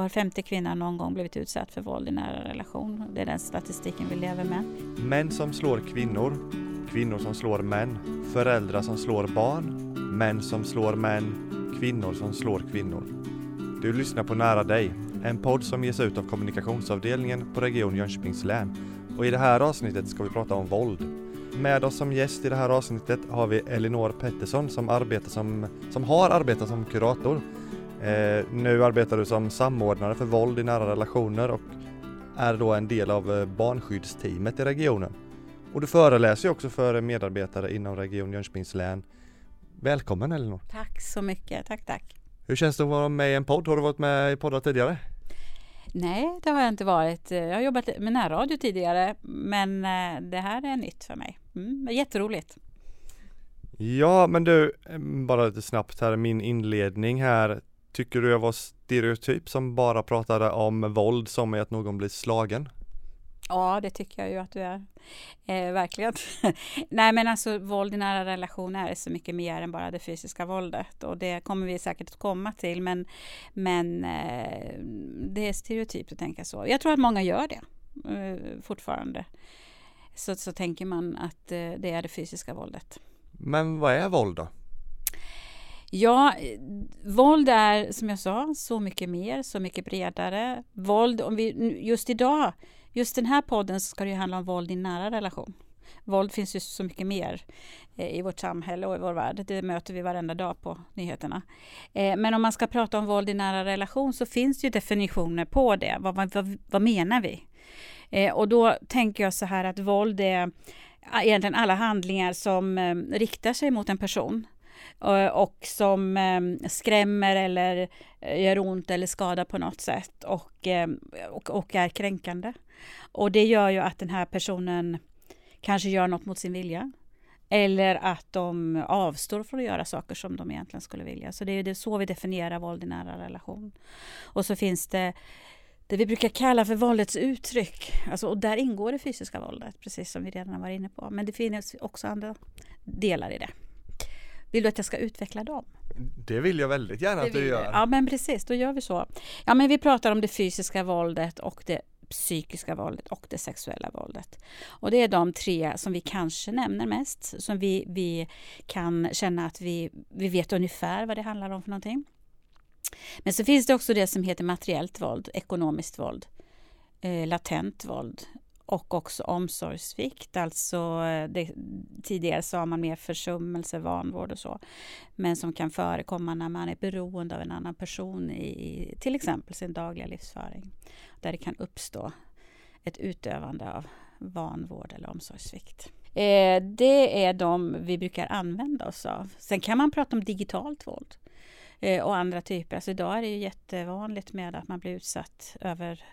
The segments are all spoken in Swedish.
var femte kvinna någon gång blivit utsatt för våld i nära relation. Det är den statistiken vi lever med. Män som slår kvinnor, kvinnor som slår män, föräldrar som slår barn, män som slår män, kvinnor som slår kvinnor. Du lyssnar på Nära dig, en podd som ges ut av kommunikationsavdelningen på Region Jönköpings län. Och i det här avsnittet ska vi prata om våld. Med oss som gäst i det här avsnittet har vi Elinor Pettersson som, arbetar som, som har arbetat som kurator. Eh, nu arbetar du som samordnare för våld i nära relationer och är då en del av eh, barnskyddsteamet i regionen. Och du föreläser också för medarbetare inom Region Jönköpings län. Välkommen Elinor! Tack så mycket, tack tack! Hur känns det att vara med i en podd? Har du varit med i poddar tidigare? Nej, det har jag inte varit. Jag har jobbat med närradio tidigare, men eh, det här är nytt för mig. Mm, jätteroligt. Ja, men du, bara lite snabbt här, min inledning här. Tycker du jag var stereotyp som bara pratade om våld som är att någon blir slagen? Ja, det tycker jag ju att du är. Eh, verkligen. Nej, men alltså våld i nära relationer är så mycket mer än bara det fysiska våldet och det kommer vi säkert att komma till. Men, men eh, det är stereotypt att tänka så. Jag tror att många gör det eh, fortfarande. Så, så tänker man att eh, det är det fysiska våldet. Men vad är våld då? Ja, våld är som jag sa så mycket mer, så mycket bredare. Våld, om vi just idag Just den här podden ska det handla om våld i nära relation. Våld finns ju så mycket mer eh, i vårt samhälle och i vår värld. Det möter vi varenda dag på nyheterna. Eh, men om man ska prata om våld i nära relation så finns det ju definitioner på det. Vad, vad, vad menar vi? Eh, och då tänker jag så här att våld är egentligen alla handlingar som riktar sig mot en person Eh, och som ehm, skrämmer eller eh, gör ont eller skadar på något sätt och, ehm, och, och är kränkande. Och det gör ju att den här personen kanske gör något mot sin vilja. Eller att de avstår från att göra saker som de egentligen skulle vilja. Så det är det så vi definierar våld i nära relation. Och så finns det det vi brukar kalla för våldets uttryck. Alltså, och där ingår det fysiska våldet, precis som vi redan har varit inne på. Men det finns också andra delar i det. Vill du att jag ska utveckla dem? Det vill jag väldigt gärna att du gör. Ja, men precis, då gör vi så. Ja, men vi pratar om det fysiska våldet och det psykiska våldet och det sexuella våldet. Och det är de tre som vi kanske nämner mest, som vi, vi kan känna att vi, vi vet ungefär vad det handlar om för någonting. Men så finns det också det som heter materiellt våld, ekonomiskt våld, eh, latent våld och också omsorgssvikt. Alltså eh, det, tidigare sa man mer försummelse, vanvård och så. Men som kan förekomma när man är beroende av en annan person i till exempel sin dagliga livsföring. Där det kan uppstå ett utövande av vanvård eller omsorgssvikt. Eh, det är de vi brukar använda oss av. Sen kan man prata om digitalt våld eh, och andra typer. Alltså idag är det ju jättevanligt med att man blir utsatt över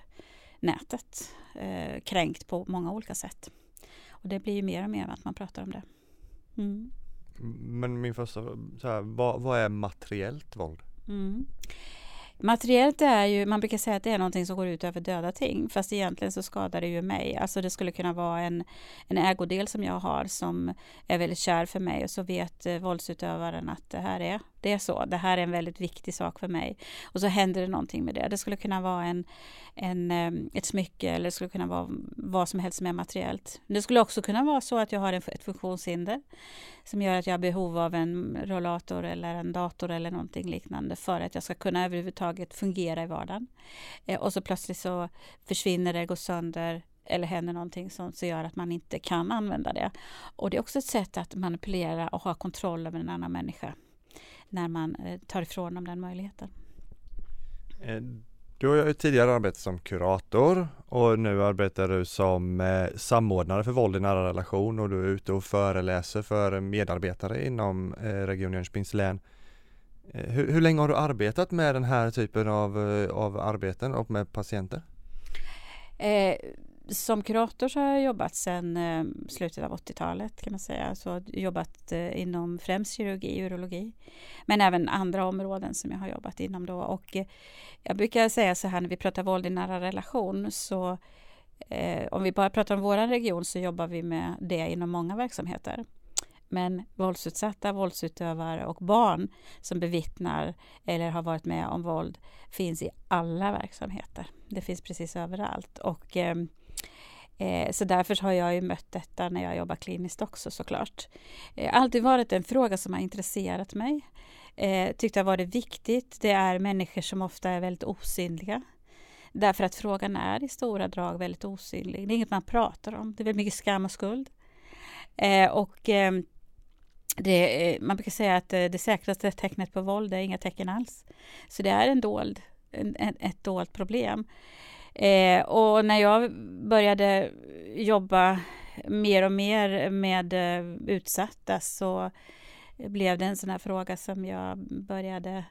nätet eh, kränkt på många olika sätt. Och det blir ju mer och mer att man pratar om det. Mm. Men min första, så här, vad, vad är materiellt våld? Mm. Materiellt är ju, man brukar säga att det är någonting som går ut över döda ting, fast egentligen så skadar det ju mig. Alltså det skulle kunna vara en, en ägodel som jag har som är väldigt kär för mig och så vet eh, våldsutövaren att det här är, det är så, det här är en väldigt viktig sak för mig. Och så händer det någonting med det. Det skulle kunna vara en, en, eh, ett smycke eller det skulle kunna vara vad som helst som är materiellt. Det skulle också kunna vara så att jag har ett funktionshinder som gör att jag har behov av en rollator eller en dator eller någonting liknande för att jag ska kunna överhuvudtaget fungera i vardagen. Eh, och så plötsligt så försvinner det, går sönder eller händer någonting som så gör att man inte kan använda det. Och det är också ett sätt att manipulera och ha kontroll över en annan människa när man eh, tar ifrån dem den möjligheten. Eh, du har ju tidigare arbetat som kurator och nu arbetar du som eh, samordnare för våld i nära relation och du är ute och föreläser för medarbetare inom eh, Region Jönköpings län. Eh, hur, hur, länge har du arbetat med den här typen av, av arbeten och med patienter? Eh, som kurator så har jag jobbat sedan eh, slutet av 80-talet kan man säga. Så jobbat eh, inom främst kirurgi, urologi. Men även andra områden som jag har jobbat inom då. Och eh, jag brukar säga så här när vi pratar våld i nära relation så eh, om vi bara pratar om vår region så jobbar vi med det inom många verksamheter. Men våldsutsatta, våldsutövare och barn som bevittnar eller har varit med om våld finns i alla verksamheter. Det finns precis överallt. Och, eh, eh, så därför har jag ju mött detta när jag jobbar kliniskt också såklart. Det eh, har alltid varit en fråga som har intresserat mig. Eh, tyckte har varit viktigt. Det är människor som ofta är väldigt osynliga. Därför att frågan är i stora drag väldigt osynlig. Det är inget man pratar om. Det är väldigt mycket skam och skuld. Eh, och eh, det, eh, man brukar säga att eh, det säkraste tecknet på våld är inga tecken alls. Så det är en dold, en, ett dolt problem. Eh, och när jag började jobba mer och mer med eh, utsatta så blev det en sån här fråga som jag började,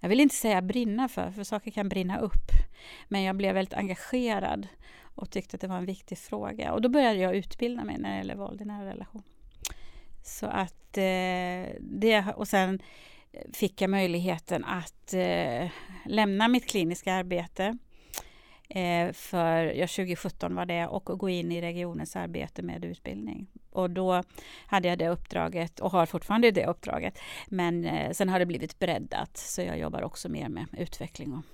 jag vill inte säga brinna för, för saker kan brinna upp. Men jag blev väldigt engagerad och tyckte att det var en viktig fråga. Och då började jag utbilda mig när det gäller våld i nära relation. Så att eh, det, och sen fick jag möjligheten att eh, lämna mitt kliniska arbete Eh, för ja, 2017 var det och gå in i regionens arbete med utbildning. Och då hade jag det uppdraget och har fortfarande det uppdraget. Men eh, sen har det blivit breddat så jag jobbar också mer med utveckling och,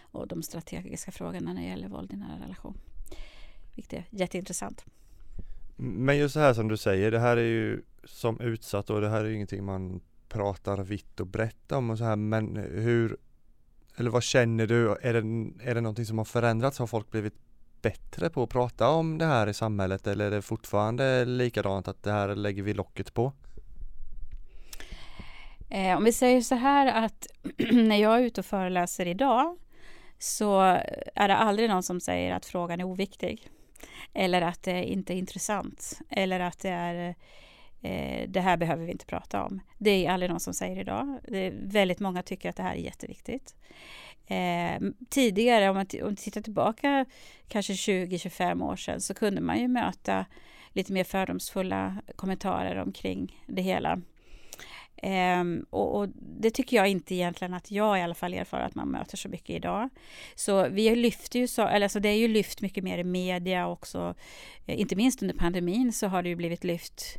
och de strategiska frågorna när det gäller våld i nära relation. Vilket är jätteintressant. Men just så här som du säger, det här är ju som utsatt och det här är ju ingenting man pratar vitt och brett om och så här men hur eller vad känner du? Är det, är det någonting som har förändrats? Har folk blivit bättre på att prata om det här i samhället eller är det fortfarande likadant att det här lägger vi locket på? Eh, om vi säger så här att när jag är ute och föreläser idag så är det aldrig någon som säger att frågan är oviktig. Eller att det inte är intressant. Eller att det är eh, det här behöver vi inte prata om. Det är aldrig någon som säger idag. Det är väldigt många tycker att det här är jätteviktigt. Eh, tidigare, om man, om man tittar tillbaka kanske 20-25 år sedan, så kunde man ju möta lite mer fördomsfulla kommentarer omkring det hela. Um, och, och, det tycker jag inte egentligen att jag i alla fall erfar att man möter så mycket idag. Så vi lyfter ju så, eller alltså det är ju lyft mycket mer i media också. Eh, inte minst under pandemin så har det ju blivit lyft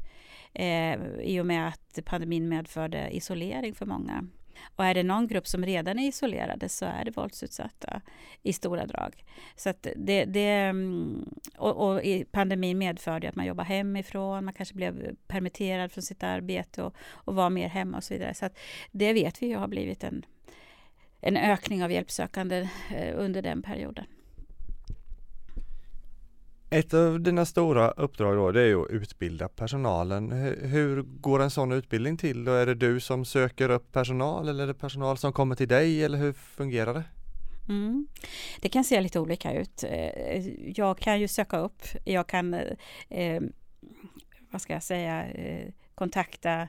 eh, i och med att pandemin medförde isolering för många. Och är det någon grupp som redan är isolerade så är det våldsutsatta i stora drag. Så att det, det, mm, och, och pandemin medförde att man jobbar hemifrån, man kanske blev permitterad från sitt arbete och, och var mer hemma och så vidare. Så att det vet vi har blivit en, en ökning av hjälpsökande eh, under den perioden. Ett av dina stora uppdrag då, det är att utbilda personalen. Hur går en sån utbildning till? Då är det du som söker upp personal eller är det personal som kommer till dig eller hur fungerar det? Mm. Det kan se lite olika ut. Eh, jag kan ju söka upp, jag kan, eh, eh vad ska jag säga, eh, kontakta Eh,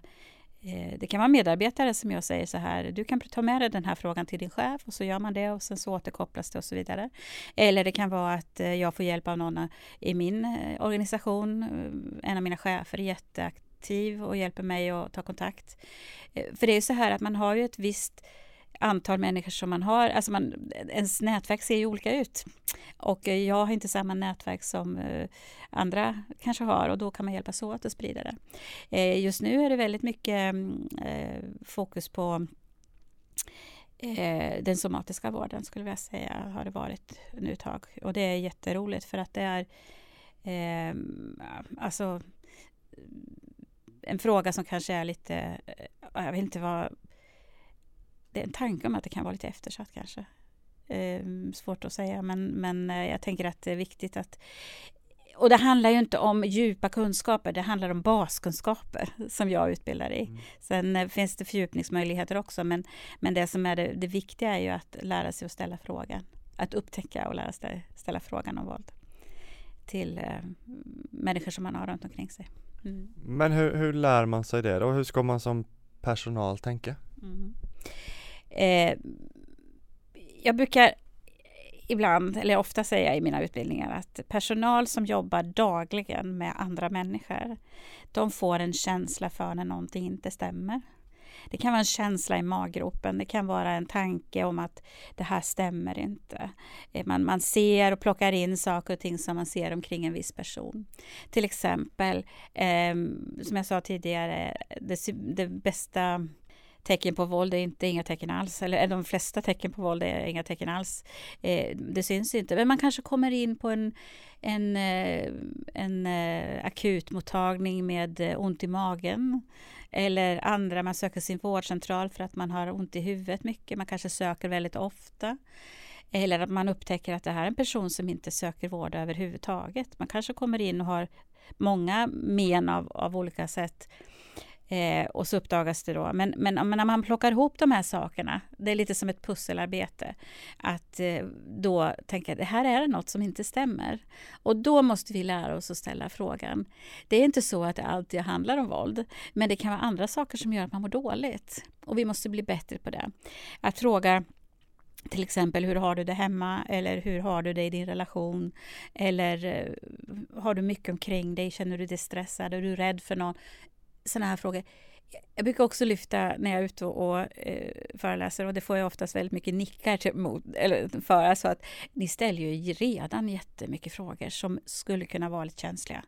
Eh, det kan vara medarbetare som jag säger så här, du kan ta med dig den här frågan till din chef och så gör man det och sen så återkopplas det och så vidare. Eller det kan vara att eh, jag får hjälp av någon i min eh, organisation, en av mina chefer är jätteaktiv och hjälper mig att ta kontakt. För det är så här att man har ju ett visst antal människor som man har. Alltså man, ens nätverk ser ju olika ut. Och jag har inte samma nätverk som eh, andra kanske har och då kan man hjälpas åt att sprida det. Eh, just nu är det väldigt mycket eh, fokus på den somatiska vården skulle jag säga har det varit nu ett tag. Och det är jätteroligt för att det är eh, alltså en fråga som kanske är lite, jag vet inte vad det är en tanke om att det kan vara lite eftersatt kanske. Eh, svårt att säga, men, men eh, jag tänker att det är viktigt att och det handlar ju inte om djupa kunskaper, det handlar om baskunskaper som jag utbildar i. Mm. Sen eh, finns det fördjupningsmöjligheter också, men, men det som är det, det viktiga är ju att lära sig att ställa frågan. Att upptäcka och lära sig ställa frågan om våld till eh, människor som man har runt omkring sig. Mm. Men hur, hur lär man sig det då? Hur ska man som personal tänka? Mm. Eh, jag brukar ibland, eller ofta säga i mina utbildningar att personal som jobbar dagligen med andra människor, de får en känsla för när någonting inte stämmer. Det kan vara en känsla i maggropen, det kan vara en tanke om att det här stämmer inte. Eh, man, man ser och plockar in saker och ting som man ser omkring en viss person. Till exempel, eh, som jag sa tidigare, det, det bästa tecken på våld är inte inga tecken alls, eller de flesta tecken på våld är inga tecken alls. Eh, det syns inte, men man kanske kommer in på en, en, eh, en eh, akutmottagning med eh, ont i magen eller andra, man söker sin vårdcentral för att man har ont i huvudet mycket, man kanske söker väldigt ofta. Eller att man upptäcker att det här är en person som inte söker vård överhuvudtaget. Man kanske kommer in och har många men av, av olika sätt Eh, och så uppdagas det då. Men, men, men, när man plockar ihop de här sakerna, det är lite som ett pusselarbete, att eh, då tänka det här är något som inte stämmer. Och då måste vi lära oss att ställa frågan. Det är inte så att det alltid handlar om våld, men det kan vara andra saker som gör att man mår dåligt. Och vi måste bli bättre på det. Att fråga till exempel, hur har du det hemma? Eller hur har du det i din relation? Eller eh, har du mycket omkring dig? Känner du dig stressad? Är du rädd för någon? Sådana här frågor. Jag brukar också lyfta när jag är ute och, och eh, föreläser och det får jag oftast väldigt mycket nickar till, mot, eller för. Så att ni ställer ju redan jättemycket frågor som skulle kunna vara lite känsliga.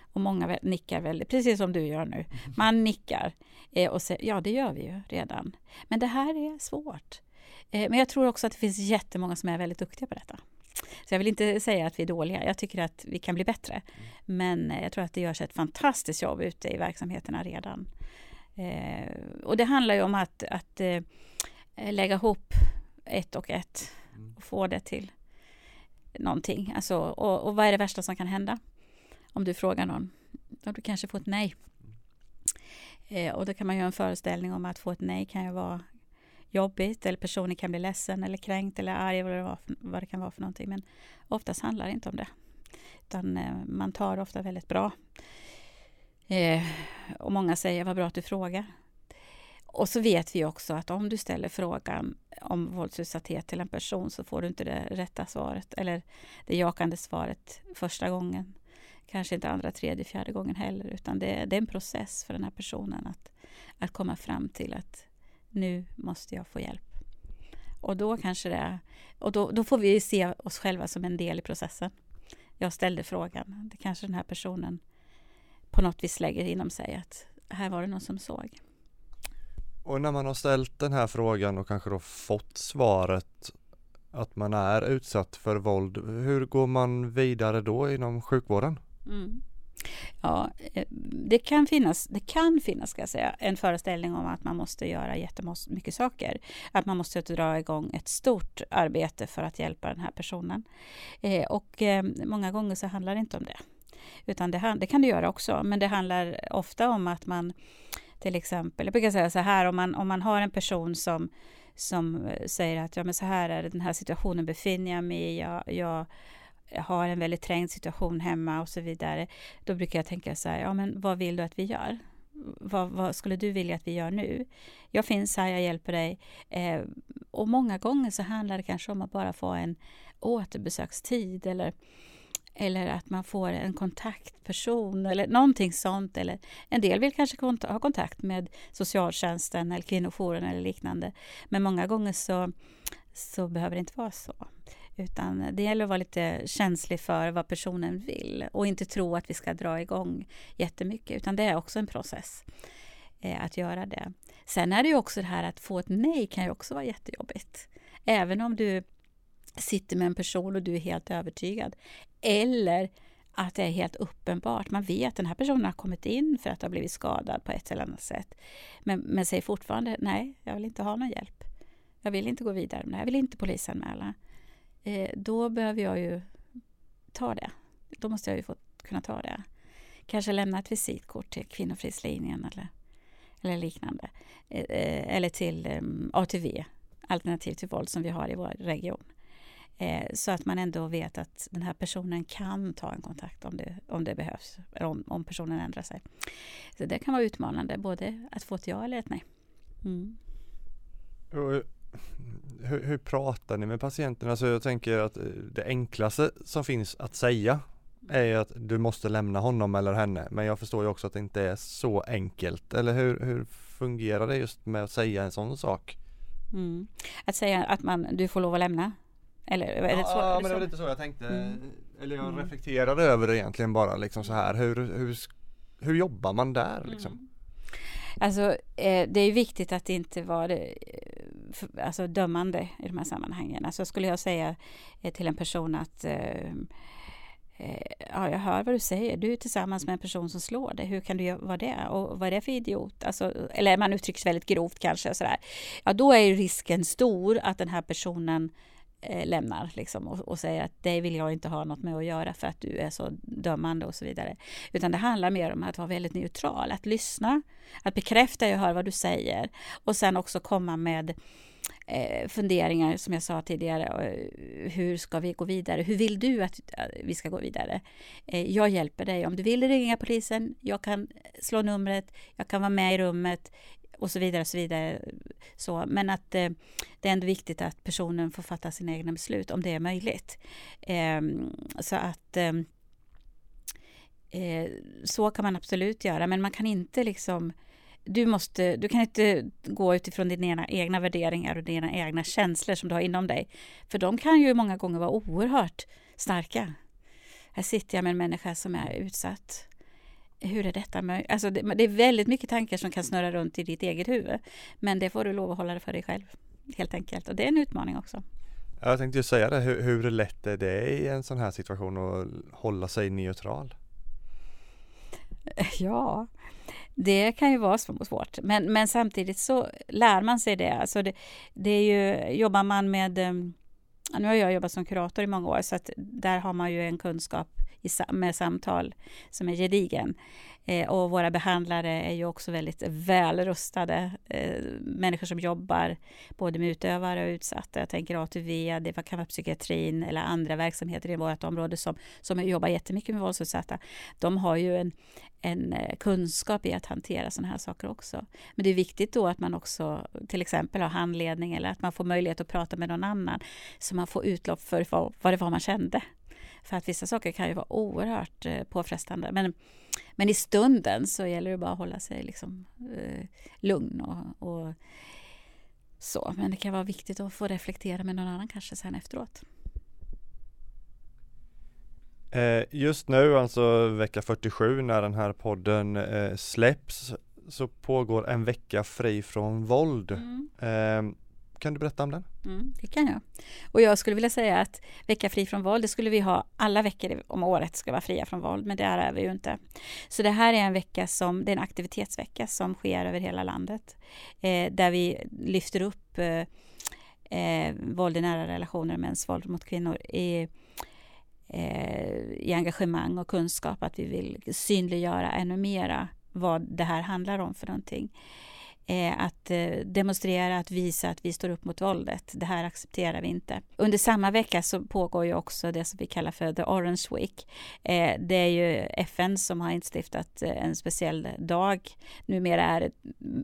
Och många nickar väldigt, precis som du gör nu. Man nickar eh, och säger ja, det gör vi ju redan. Men det här är svårt. Eh, men jag tror också att det finns jättemånga som är väldigt duktiga på detta. Så jag vill inte säga att vi är dåliga. Jag tycker att vi kan bli bättre. Men eh, jag tror att det görs ett fantastiskt jobb ute i verksamheterna redan. Eh, och det handlar ju om att, att eh, lägga ihop ett och ett och få det till någonting. Alltså, och, och vad är det värsta som kan hända? Om du frågar någon. Ja, du kanske får ett nej. Eh, och då kan man göra en föreställning om att få ett nej kan ju vara jobbigt eller personen kan bli ledsen eller kränkt eller arg eller vad, vad det kan vara för någonting. Men oftast handlar det inte om det. Utan eh, man tar ofta väldigt bra. Eh, och många säger vad bra att du frågar. Och så vet vi också att om du ställer frågan om våldsutsatthet till en person så får du inte det rätta svaret eller det jakande svaret första gången. Kanske inte andra, tredje, fjärde gången heller utan det, det är en process för den här personen att, att komma fram till att nu måste jag få hjälp. Och då kanske det, och då, då får vi se oss själva som en del i processen. Jag ställde frågan, det kanske den här personen på något vis lägger inom sig att här var det någon som såg. Och när man har ställt den här frågan och kanske då fått svaret att man är utsatt för våld, hur går man vidare då inom sjukvården? Mm. Ja, eh, det kan finnas, det kan finnas ska jag säga, en föreställning om att man måste göra jättemycket saker. Att man måste dra igång ett stort arbete för att hjälpa den här personen. Eh, och eh, många gånger så handlar det inte om det. Utan det, det kan det göra också, men det handlar ofta om att man till exempel, jag brukar säga så här, om man, om man har en person som som säger att ja, men så här är det, den här situationen befinner jag mig i. Jag, jag Eh, har en väldigt trängd situation hemma och så vidare. Då brukar jag tänka så här, ja men vad vill du att vi gör? Vad, vad, skulle du vilja att vi gör nu? Jag finns här, jag hjälper dig. Eh, och många gånger så handlar det kanske om att bara få en återbesökstid eller, eller att man får en kontaktperson eller någonting sånt. Eller en del vill kanske kont ha kontakt med socialtjänsten eller kvinnojouren eller liknande. Men många gånger så, så behöver det inte vara så. Utan det gäller att vara lite känslig för vad personen vill och inte tro att vi ska dra igång jättemycket, utan det är också en process eh, att göra det. Sen är det ju också det här att få ett nej kan ju också vara jättejobbigt. Även om du sitter med en person och du är helt övertygad. Eller att det är helt uppenbart. Man vet att den här personen har kommit in för att ha blivit skadad på ett eller annat sätt. Men, men säger fortfarande nej, jag vill inte ha någon hjälp. Jag vill inte gå vidare med det. Jag vill inte polisanmäla eh, då behöver jag ju ta det. Då måste jag ju få kunna ta det. Kanske lämna ett visitkort till Kvinnofridslinjen eller, eller liknande. Eh, eh eller till eh, ATV, Alternativ till våld, som vi har i vår region. Eh, så att man ändå vet att den här personen kan ta en kontakt om det, om det behövs, om, om personen ändrar sig. Så det kan vara utmanande, både att få ett ja eller ett nej. Mm eh, hur, hur, pratar ni med patienten? Alltså jag tänker att eh, det enklaste som finns att säga är att du måste lämna honom eller henne. Men jag förstår ju också att det inte är så enkelt. Eller hur, hur fungerar det just med att säga en sån sak? Mm. Att säga att man, du får lov att lämna? Eller är det så? Ja, men det var lite så jag tänkte. Mm. Eller jag Mm. reflekterade över det egentligen bara liksom så här. Hur, hur, hur jobbar man där liksom? Mm. Alltså eh, det är ju viktigt att inte vara alltså, dömande i de här sammanhangen. Alltså skulle jag säga eh, till en person att eh, eh, ja, jag hör vad du säger. Du är tillsammans med en person som slår dig. Hur kan du vara det? Och vad är det för idiot? Alltså, eller man uttrycks väldigt grovt kanske. Sådär. Ja, då är risken stor att den här personen eh, lämnar liksom, och, och säger att det vill jag inte ha något med att göra för att du är så dömande och så vidare. Utan det handlar mer om att vara väldigt neutral, att lyssna, att bekräfta, jag hör vad du säger och sen också komma med eh, funderingar som jag sa tidigare. Eh, hur ska vi gå vidare? Hur vill du att eh, vi ska gå vidare? Eh, jag hjälper dig. Om du vill ringa polisen, jag kan eh, slå numret, jag kan vara med i rummet och så vidare. Och så vidare. Så, men att eh, det är ändå viktigt att personen får fatta sina egna beslut om det är möjligt. Eh, så att ehm, eh, så kan man absolut göra, men man kan inte liksom du, måste, du kan inte gå utifrån dina egna värderingar och dina egna känslor som du har inom dig. För de kan ju många gånger vara oerhört starka. Här sitter jag med en människa som är utsatt. Hur är detta möjligt? Alltså det, det är väldigt mycket tankar som kan snurra runt i ditt eget huvud. Men det får du lov att hålla det för dig själv. Helt enkelt. Och det är en utmaning också. Jag tänkte ju säga det, hur, hur lätt är det i en sån här situation att hålla sig neutral? Ja, det kan ju vara svårt. Men, men samtidigt så lär man sig det. Alltså det, det är ju, jobbar man med... um, Nu har jag jobbat som kurator i många år så att där har man ju en kunskap med samtal som är gedigen. Eh, och våra behandlare är ju också väldigt välrustade eh, människor som jobbar både med utövare och utsatta. Jag tänker ATV, det kan vara psykiatrin eller andra verksamheter i vårt område som, som jobbar jättemycket med våldsutsatta. De har ju en, en eh, kunskap i att hantera sådana här saker också. Men det är viktigt då att man också till exempel har handledning eller att man får möjlighet att prata med någon annan så man får utlopp för vad, vad det var man kände. För att vissa saker kan ju vara oerhört eh, påfrestande. Men, men i stunden så gäller det bara att hålla sig liksom, eh, lugn och, och så. Men det kan vara viktigt att få reflektera med någon annan kanske sen efteråt. Eh, just nu, alltså vecka 47 när den här podden eh, släpps så pågår en vecka fri från våld. Mm. Kan du berätta om den? Mm, det kan jag. Och jag skulle vilja säga att vecka fri från våld, det skulle vi ha alla veckor om året ska vara fria från våld, men det är vi ju inte. Så det här är en vecka som, det är en aktivitetsvecka som sker över hela landet, eh, där vi lyfter upp eh, eh, våld i nära relationer, mäns våld mot kvinnor i, eh, i engagemang och kunskap, att vi vill synliggöra ännu mera vad det här handlar om för någonting Eh, att eh, demonstrera, att visa att vi står upp mot våldet. Det här accepterar vi inte. Under samma vecka så pågår ju också det som vi kallar för The Orange Week. Eh, det är ju FN som har instiftat en speciell dag. Numera är det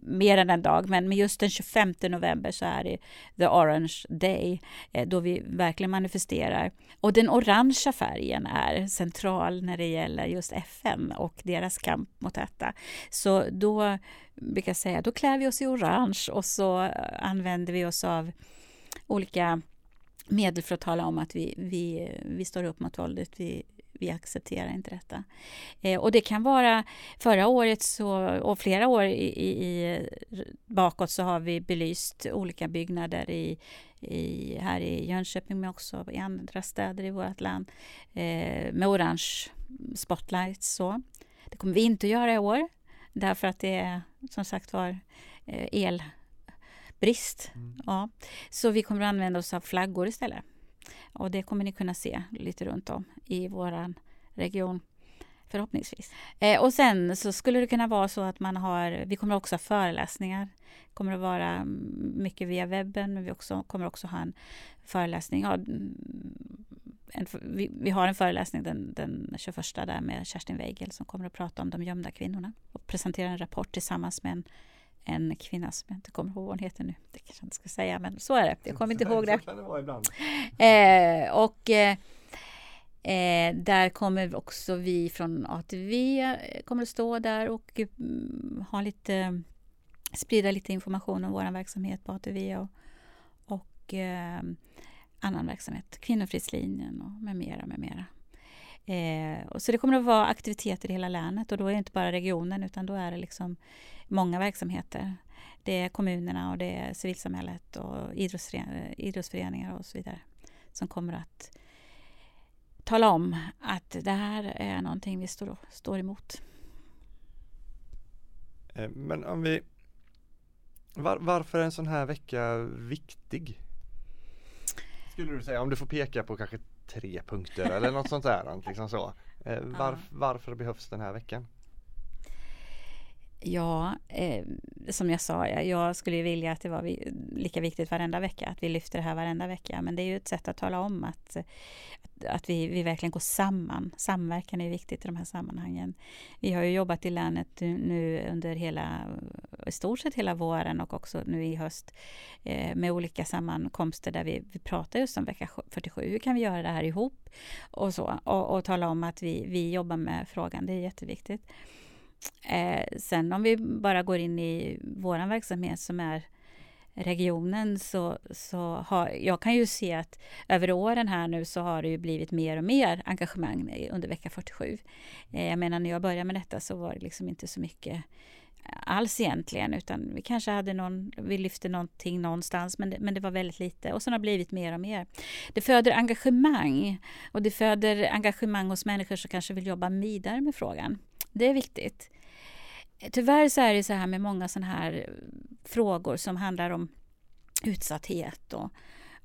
mer än en dag, men med just den 25 november så är det The Orange Day, då vi verkligen manifesterar. Och den orangea färgen är central när det gäller just FN och deras kamp mot detta. Så då brukar säga, då klär vi oss i orange och så eh, använder vi oss av olika medel för att tala om att vi, vi, vi står upp mot våldet. Vi, vi accepterar inte detta. Eh, och det kan vara förra året så, och flera år i, i, bakåt så har vi belyst olika byggnader i, i, här i Jönköping men också i andra städer i vårt land eh, med orange spotlights. Så. Det kommer vi inte att göra i år därför att det är som sagt var eh, elbrist. Mm. Ja. Så vi kommer att använda oss av flaggor istället. Och det kommer ni kunna se lite runt om i vår region förhoppningsvis. Eh, och sen så skulle det kunna vara så att man har, vi kommer också ha föreläsningar. Det kommer att vara mycket via webben, men vi också, kommer också ha en föreläsning. Ja, en, vi, vi, har en föreläsning den, den 21 där med Kerstin Weigel som kommer att prata om de gömda kvinnorna och presentera en rapport tillsammans med en, en kvinna som jag inte kommer ihåg vad hon heter nu. Det kanske jag inte ska säga, men så är det. Jag kommer inte ihåg det. eh, och eh, Eh, där kommer också vi från ATV kommer att stå där och mm, ha lite sprida lite information om vår verksamhet på ATV och, och eh, annan verksamhet, Kvinnofridslinjen och med mera, med mera. Eh, och så det kommer att vara aktiviteter i hela länet och då är det inte bara regionen utan då är det liksom många verksamheter. Det är kommunerna och det är civilsamhället och idrottsföreningar och så vidare som kommer att tala om att det här är någonting vi står, står emot. Eh, men om vi var, Varför är en sån här vecka viktig? Skulle du säga om du får peka på kanske tre punkter eller något sånt där. Liksom så. Eh, var, varför behövs den här veckan? Ja, eh, som jag sa, jag skulle vilja att det var lika viktigt varenda vecka, att vi lyfter det här varenda vecka. Men det är ju ett sätt att tala om att, att vi, vi verkligen går samman. Samverkan är viktigt i de här sammanhangen. Vi har ju jobbat i länet nu under hela, i stort sett hela våren och också nu i höst eh, med olika sammankomster där vi, vi pratar just om vecka 47. Hur kan vi göra det här ihop? Och så, och, och tala om att vi, vi jobbar med frågan, det är jätteviktigt. Eh, sen om vi bara går in i vår verksamhet som är regionen så, så har jag kan ju se att över åren här nu så har det ju blivit mer och mer engagemang under vecka 47. Eh, jag menar när jag började med detta så var det liksom inte så mycket alls egentligen utan vi kanske hade någon, vi lyfte någonting någonstans men det, men det var väldigt lite och sen har det blivit mer och mer. Det föder engagemang och det föder engagemang hos människor som kanske vill jobba vidare med frågan. Det är viktigt. Tyvärr så är det så här med många sådana här eh, frågor som handlar om utsatthet och,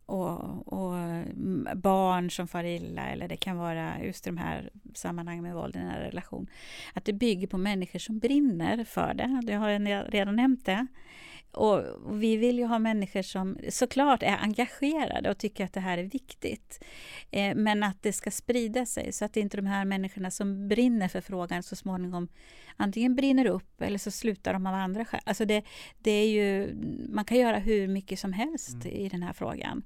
och, och, mm, barn som far illa eller det kan vara just de här sammanhangen med våld i en relation. Att det bygger på människor som brinner för det. Jag har redan nämnt det. Och vi vill ju ha människor som såklart är engagerade och tycker att det här är viktigt. Eh, men att det ska sprida sig så att inte de här människorna som brinner för frågan så småningom antingen brinner upp eller så slutar de av andra skäl. Alltså det, det är ju, man kan göra hur mycket som helst mm. i den här frågan.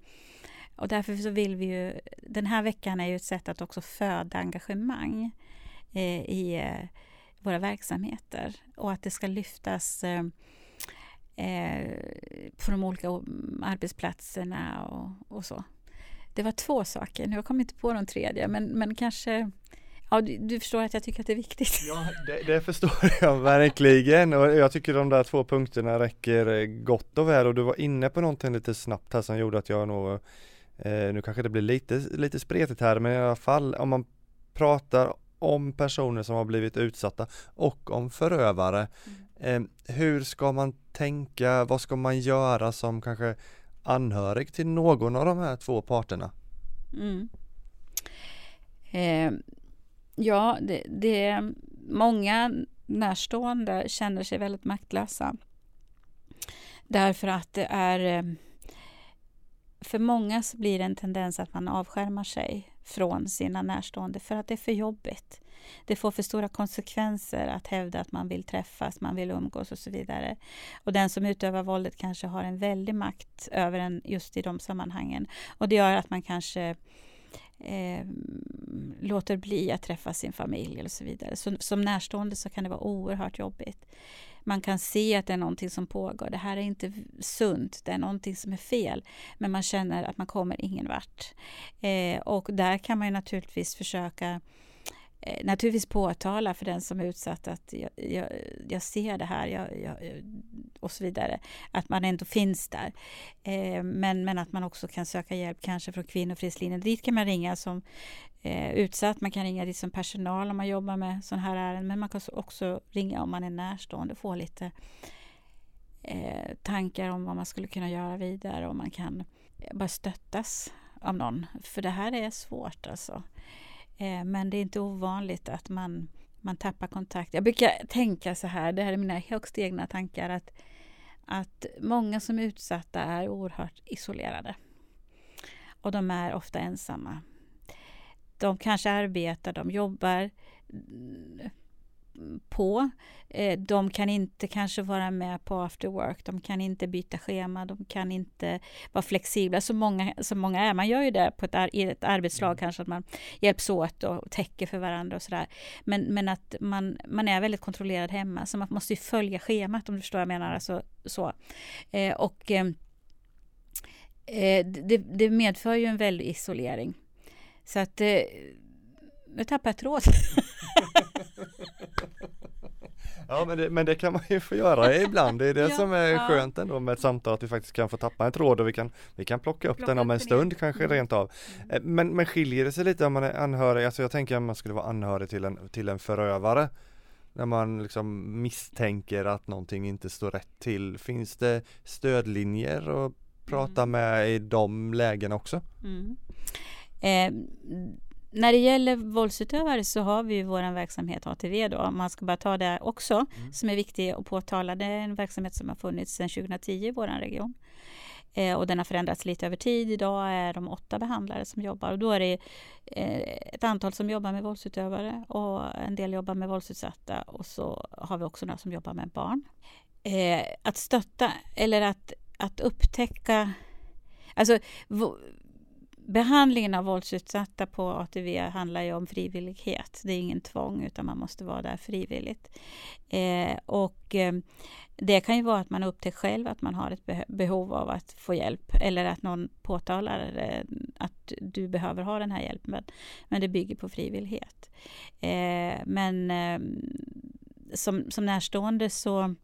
Och därför så vill vi ju, den här veckan är ju ett sätt att också föda engagemang eh, i eh, våra verksamheter och att det ska lyftas eh, på de olika arbetsplatserna och, och, så. Det var två saker, nu har jag kommit inte på någon tredje, men, men kanske Ja, du, du, förstår att jag tycker att det är viktigt. Ja, det, det, förstår jag verkligen och jag tycker de där två punkterna räcker eh, gott och väl och du var inne på någonting lite snabbt här som gjorde att jag nog eh, Nu kanske det blir lite, lite spretigt här men i alla fall om man pratar om personer som har blivit utsatta och om förövare. Eh, hur ska man tänka? Vad ska man göra som kanske anhörig till någon av de här två parterna? Mm. Eh, ja, det, det, många närstående känner sig väldigt maktlösa. Därför att det är ehm, för många så blir det en tendens att man avskärmar sig från sina närstående för att det är för jobbigt. Det får för stora konsekvenser att hävda att man vill träffas, man vill umgås och så vidare. Och den som utövar våldet kanske har en väldig makt över en just i de sammanhangen. Och det gör att man kanske eh, låter bli att träffa sin familj och så vidare. Så, som närstående så kan det vara oerhört jobbigt man kan se att det är någonting som pågår. Det här är inte sunt, det är någonting som är fel. Men man känner att man kommer ingen vart. Eh, och där kan man ju naturligtvis försöka eh, naturligtvis påtala för den som är utsatt att jag, jag, jag ser det här jag, jag, och så vidare. Att man ändå finns där. Eh, men, men att man också kan söka hjälp kanske från Kvinnofridslinjen. Dit kan man ringa som eh, utsatt. Man kan ringa dit som personal om man jobbar med sådana här ärenden. Men man kan också ringa om man är närstående och få lite eh, tankar om vad man skulle kunna göra vidare. Och man kan bara stöttas av någon. För det här är svårt alltså. Eh, men det är inte ovanligt att man, man tappar kontakt. Jag brukar tänka så här, det här är mina högst egna tankar, att, att många som är utsatta är oerhört isolerade. Och de är ofta ensamma. De kanske arbetar, de jobbar på. Eh, de kan inte kanske vara med på after work, de kan inte byta schema, de kan inte vara flexibla. Så många, så många är. Man gör ju det på ett, i ett arbetslag mm. kanske, att man hjälps åt och täcker för varandra och sådär. Men, men att man, man är väldigt kontrollerad hemma, så man måste ju följa schemat om du förstår vad jag menar. Alltså, så. Eh, och eh, eh det, det medför ju en väldig isolering. Så att eh, nu tappade jag tråd. ja men det, men det kan man ju få göra ibland. Det är det ja, som är ja. skönt ändå med ett samtal att vi faktiskt kan få tappa en tråd och vi kan, vi kan plocka upp plocka den om en stund kanske mm. rent av. Mm. Eh, men, men skiljer det sig lite om man är anhörig? Alltså jag tänker att man skulle vara anhörig till en, till en förövare. När man liksom misstänker att någonting inte står rätt till. Finns det stödlinjer att prata mm. med i de lägena också? Mm. Eh, när det gäller våldsutövare så har vi ju vår verksamhet ATV då, man ska bara ta det också, mm. som är viktig att påtala. Det är en verksamhet som har funnits sedan 2010 i vår region. Eh, och den har förändrats lite över tid. Idag är de åtta behandlare som jobbar och då är det eh, ett antal som jobbar med våldsutövare och en del jobbar med våldsutsatta och så har vi också några som jobbar med barn. Eh, att stötta eller att, att upptäcka Alltså, Behandlingen av våldsutsatta på ATV handlar ju om frivillighet. Det är ingen tvång utan man måste vara där frivilligt. Eh, och eh, det kan ju vara att man upptäcker själv att man har ett behov av att få hjälp eller att någon påtalar eh, att du behöver ha den här hjälpen. Men det bygger på frivillighet. Eh, men eh, som, som närstående så,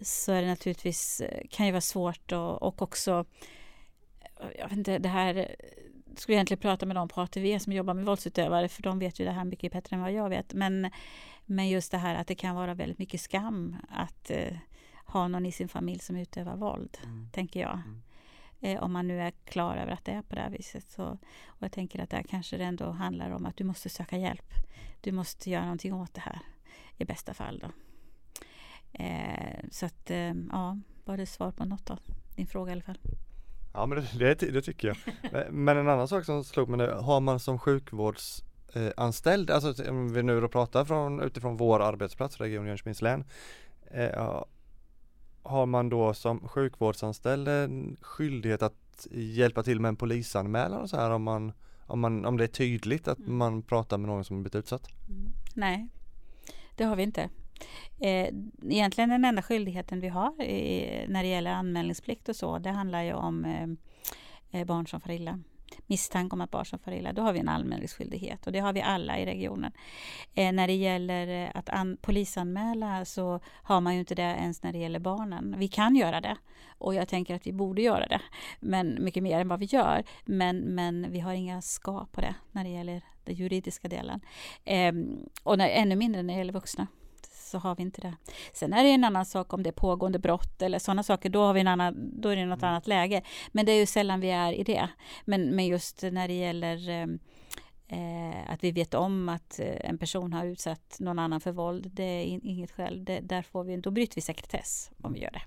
så är det naturligtvis eh, kan ju vara svårt och, och också jag vet inte, det här skulle egentligen prata med dem på ATV som jobbar med våldsutövare för de vet ju det här mycket bättre än vad jag vet. Men, men just det här att det kan vara väldigt mycket skam att eh, ha någon i sin familj som utövar våld, mm. tänker jag. Mm. Eh, om man nu är klar över att det är på det här viset. Så, och jag tänker att där kanske det ändå handlar om att du måste söka hjälp. Du måste göra någonting åt det här i bästa fall. Då. Eh, så att, eh, ja, var det svar på något av din fråga i alla fall? Ja men det, det, det tycker jag. Men en annan sak som slog mig nu, har man som sjukvårdsanställd, alltså om vi nu då pratar från, utifrån vår arbetsplats, Region Jönköpings län, eh, har man då som sjukvårdsanställd en skyldighet att hjälpa till med en polisanmälan och så här om man, om, man, om det är tydligt att mm. man pratar med någon som blivit utsatt? Mm. Nej, det har vi inte. Eh, egentligen den enda skyldigheten vi har när det gäller anmälningsplikt och så, det handlar ju om eh, eh, barn som far illa. Misstanke om att barn som far illa, då har vi en anmälningsskyldighet och det har vi alla i regionen. Eh, när det gäller eh, att polisanmäla så har man ju inte det ens när det gäller barnen. Vi kan göra det och jag tänker att vi borde göra det, men mycket mer än vad vi gör. Men, men vi har inga ska på det när det gäller den juridiska delen. Ehm, och när, ännu mindre när det gäller vuxna så har vi inte det. Sen är det en annan sak om det är pågående brott eller sådana saker, då, har vi en annan, då är det något mm. annat läge. Men det är ju sällan vi är i det. Men, men just när det gäller ehm, eh, att vi vet om att eh, en person har utsatt någon annan för våld, det är inget skäl. Det, där får vi, då bryter vi sekretess om vi gör det.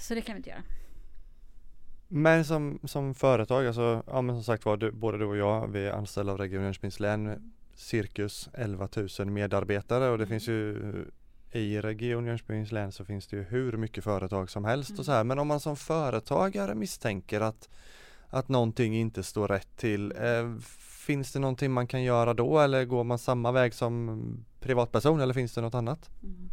Så det kan vi inte göra. Men som, som företag, alltså, ja men som sagt var, du, både du och jag, vi är anställda av Region Jönköpings län cirkus 11 000 medarbetare och det finns ju i Region Jönköpings län så finns det ju hur mycket företag som helst mm. och så här. Men om man som företagare misstänker att, att någonting inte står rätt till, eh, finns det någonting man kan göra då eller går man samma väg som privatperson eller finns det något annat? Mm.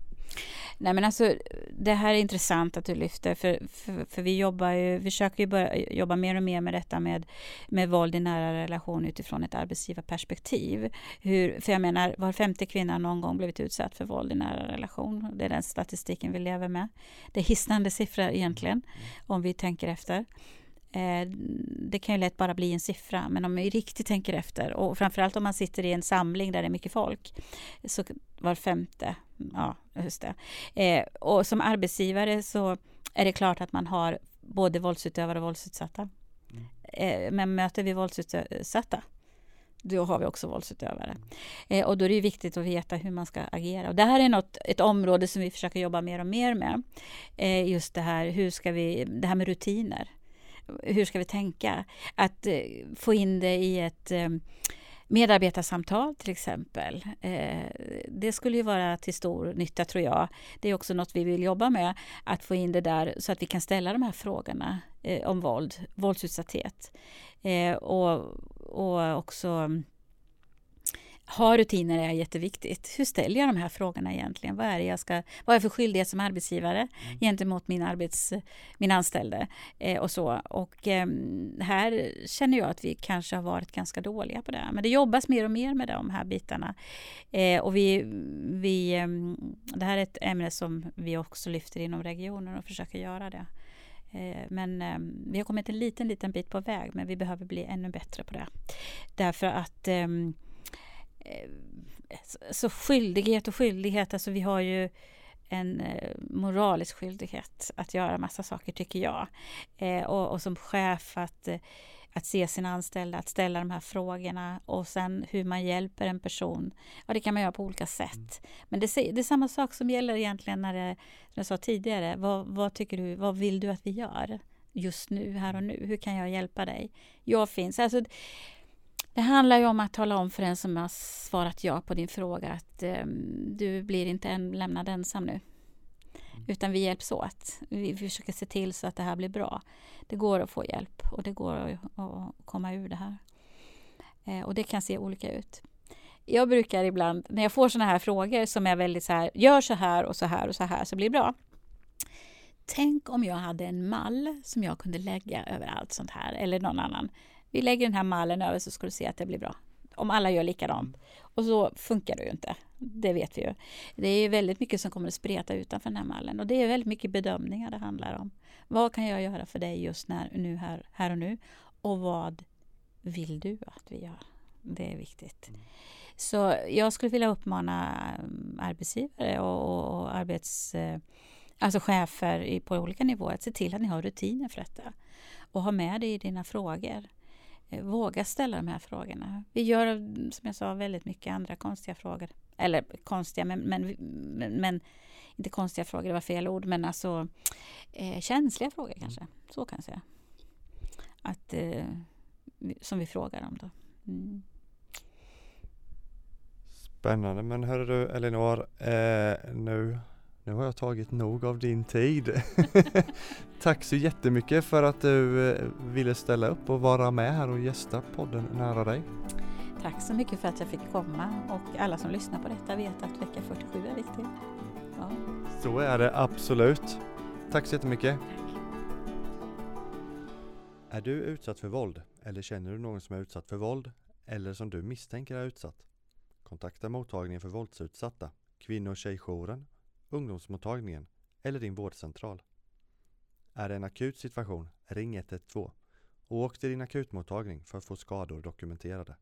Nej men alltså det här är intressant att du lyfter för, för, för vi jobbar ju, vi försöker ju börja jobba mer och mer med detta med, med våld i nära relation utifrån ett arbetsgivarperspektiv. Hur, för jag menar var femte kvinna har någon gång blivit utsatt för våld i nära relation. Det är den statistiken vi lever med. Det är hisnande siffror egentligen om vi tänker efter. Eh, det kan ju lätt bara bli en siffra, men om vi riktigt tänker efter och framförallt om man sitter i en samling där det är mycket folk, så var femte, ja just det. Eh, och som arbetsgivare så är det klart att man har både våldsutövare och våldsutsatta. Mm. Eh, men möter vi våldsutsatta, då har vi också våldsutövare. Eh, och då är det viktigt att veta hur man ska agera. Och det här är något, ett område som vi försöker jobba mer och mer med. Just det här, hur ska vi, det här med rutiner hur ska vi tänka? Att eh, få in det i ett eh, Medarbetarsamtal till exempel. Eh, det skulle ju vara till stor nytta tror jag. Det är också något vi vill jobba med, att få in det där så att vi kan ställa de här frågorna eh, om våld, våldsutsatthet. Eh, och, och också ha rutiner är jätteviktigt. Hur ställer jag de här frågorna egentligen? Vad är jag ska, vad är för skyldighet som arbetsgivare mm. gentemot min, arbets, min anställde? Eh, och så. Och eh, här känner jag att vi kanske har varit ganska dåliga på det. Men det jobbas mer och mer med de här bitarna. Eh, och vi, vi, eh, det här är ett ämne som vi också lyfter inom regionen och försöker göra det. Eh, men ehm, vi har kommit en liten, liten bit på väg, men vi behöver bli ännu bättre på det. Därför att ehm, Eh, så skyldighet och skyldighet, alltså vi har ju en eh, moralisk skyldighet att göra massa saker tycker jag. Eh, och, och, som chef att, att se sina anställda, att ställa de här frågorna och sen hur man hjälper en person. Ja, det kan man göra på olika sätt. Men det, det är samma sak som gäller egentligen när det, som jag sa tidigare, vad, vad tycker du, vad vill du att vi gör just nu, här och nu? Hur kan jag hjälpa dig? Jag finns. Alltså, det handlar ju om att tala om för den som har svarat ja på din fråga att eh, du blir inte en, lämnad ensam nu. Mm. Utan vi hjälps åt. Vi försöker se till så att det här blir bra. Det går att få hjälp och det går att, att komma ur det här. Eh, och det kan se olika ut. Jag brukar ibland, när jag får såna här frågor som är väldigt så här, gör så här och så här och så här så blir det bra. Tänk om jag hade en mall som jag kunde lägga över allt sånt här, eller någon annan vi lägger den här mallen över så ska du se att det blir bra. Om alla gör likadant. Och så funkar det ju inte. Det vet vi ju. Det är väldigt mycket som kommer att spreta utanför den här mallen. Och det är väldigt mycket bedömningar det handlar om. Vad kan jag göra för dig just när, nu, här, här och nu? Och vad vill du att vi gör? Det är viktigt. Så jag skulle vilja uppmana eh, arbetsgivare och, och arbets, eh, alltså chefer på olika nivåer att se till att ni har rutiner för detta. Och ha med det i dina frågor. Eh, våga ställa de här frågorna. Vi gör, som jag sa, väldigt mycket andra konstiga frågor. Eller konstiga, men, men, men inte konstiga frågor, det var fel ord, men alltså eh, känsliga frågor kanske. Så kan jag säga. Att, eh, som vi frågar om då. Mm. Spännande, men hörru du Elinor, eh, nu nu har jag tagit nog av din tid. Tack så jättemycket för att du eh, ville ställa upp och vara med här och gästa podden Nära dig. Tack så mycket för att jag fick komma och alla som lyssnar på detta vet att vecka 47 är viktig. Ja. Så är det absolut. Tack så jättemycket. Tack. Är du utsatt för våld eller känner du någon som är utsatt för våld eller som du misstänker är utsatt? Kontakta mottagningen för våldsutsatta, kvinno och tjejjouren ungdomsmottagningen eller din vårdcentral. Är det en akut situation, ring 112 och åk till din akutmottagning för att få skador dokumenterade.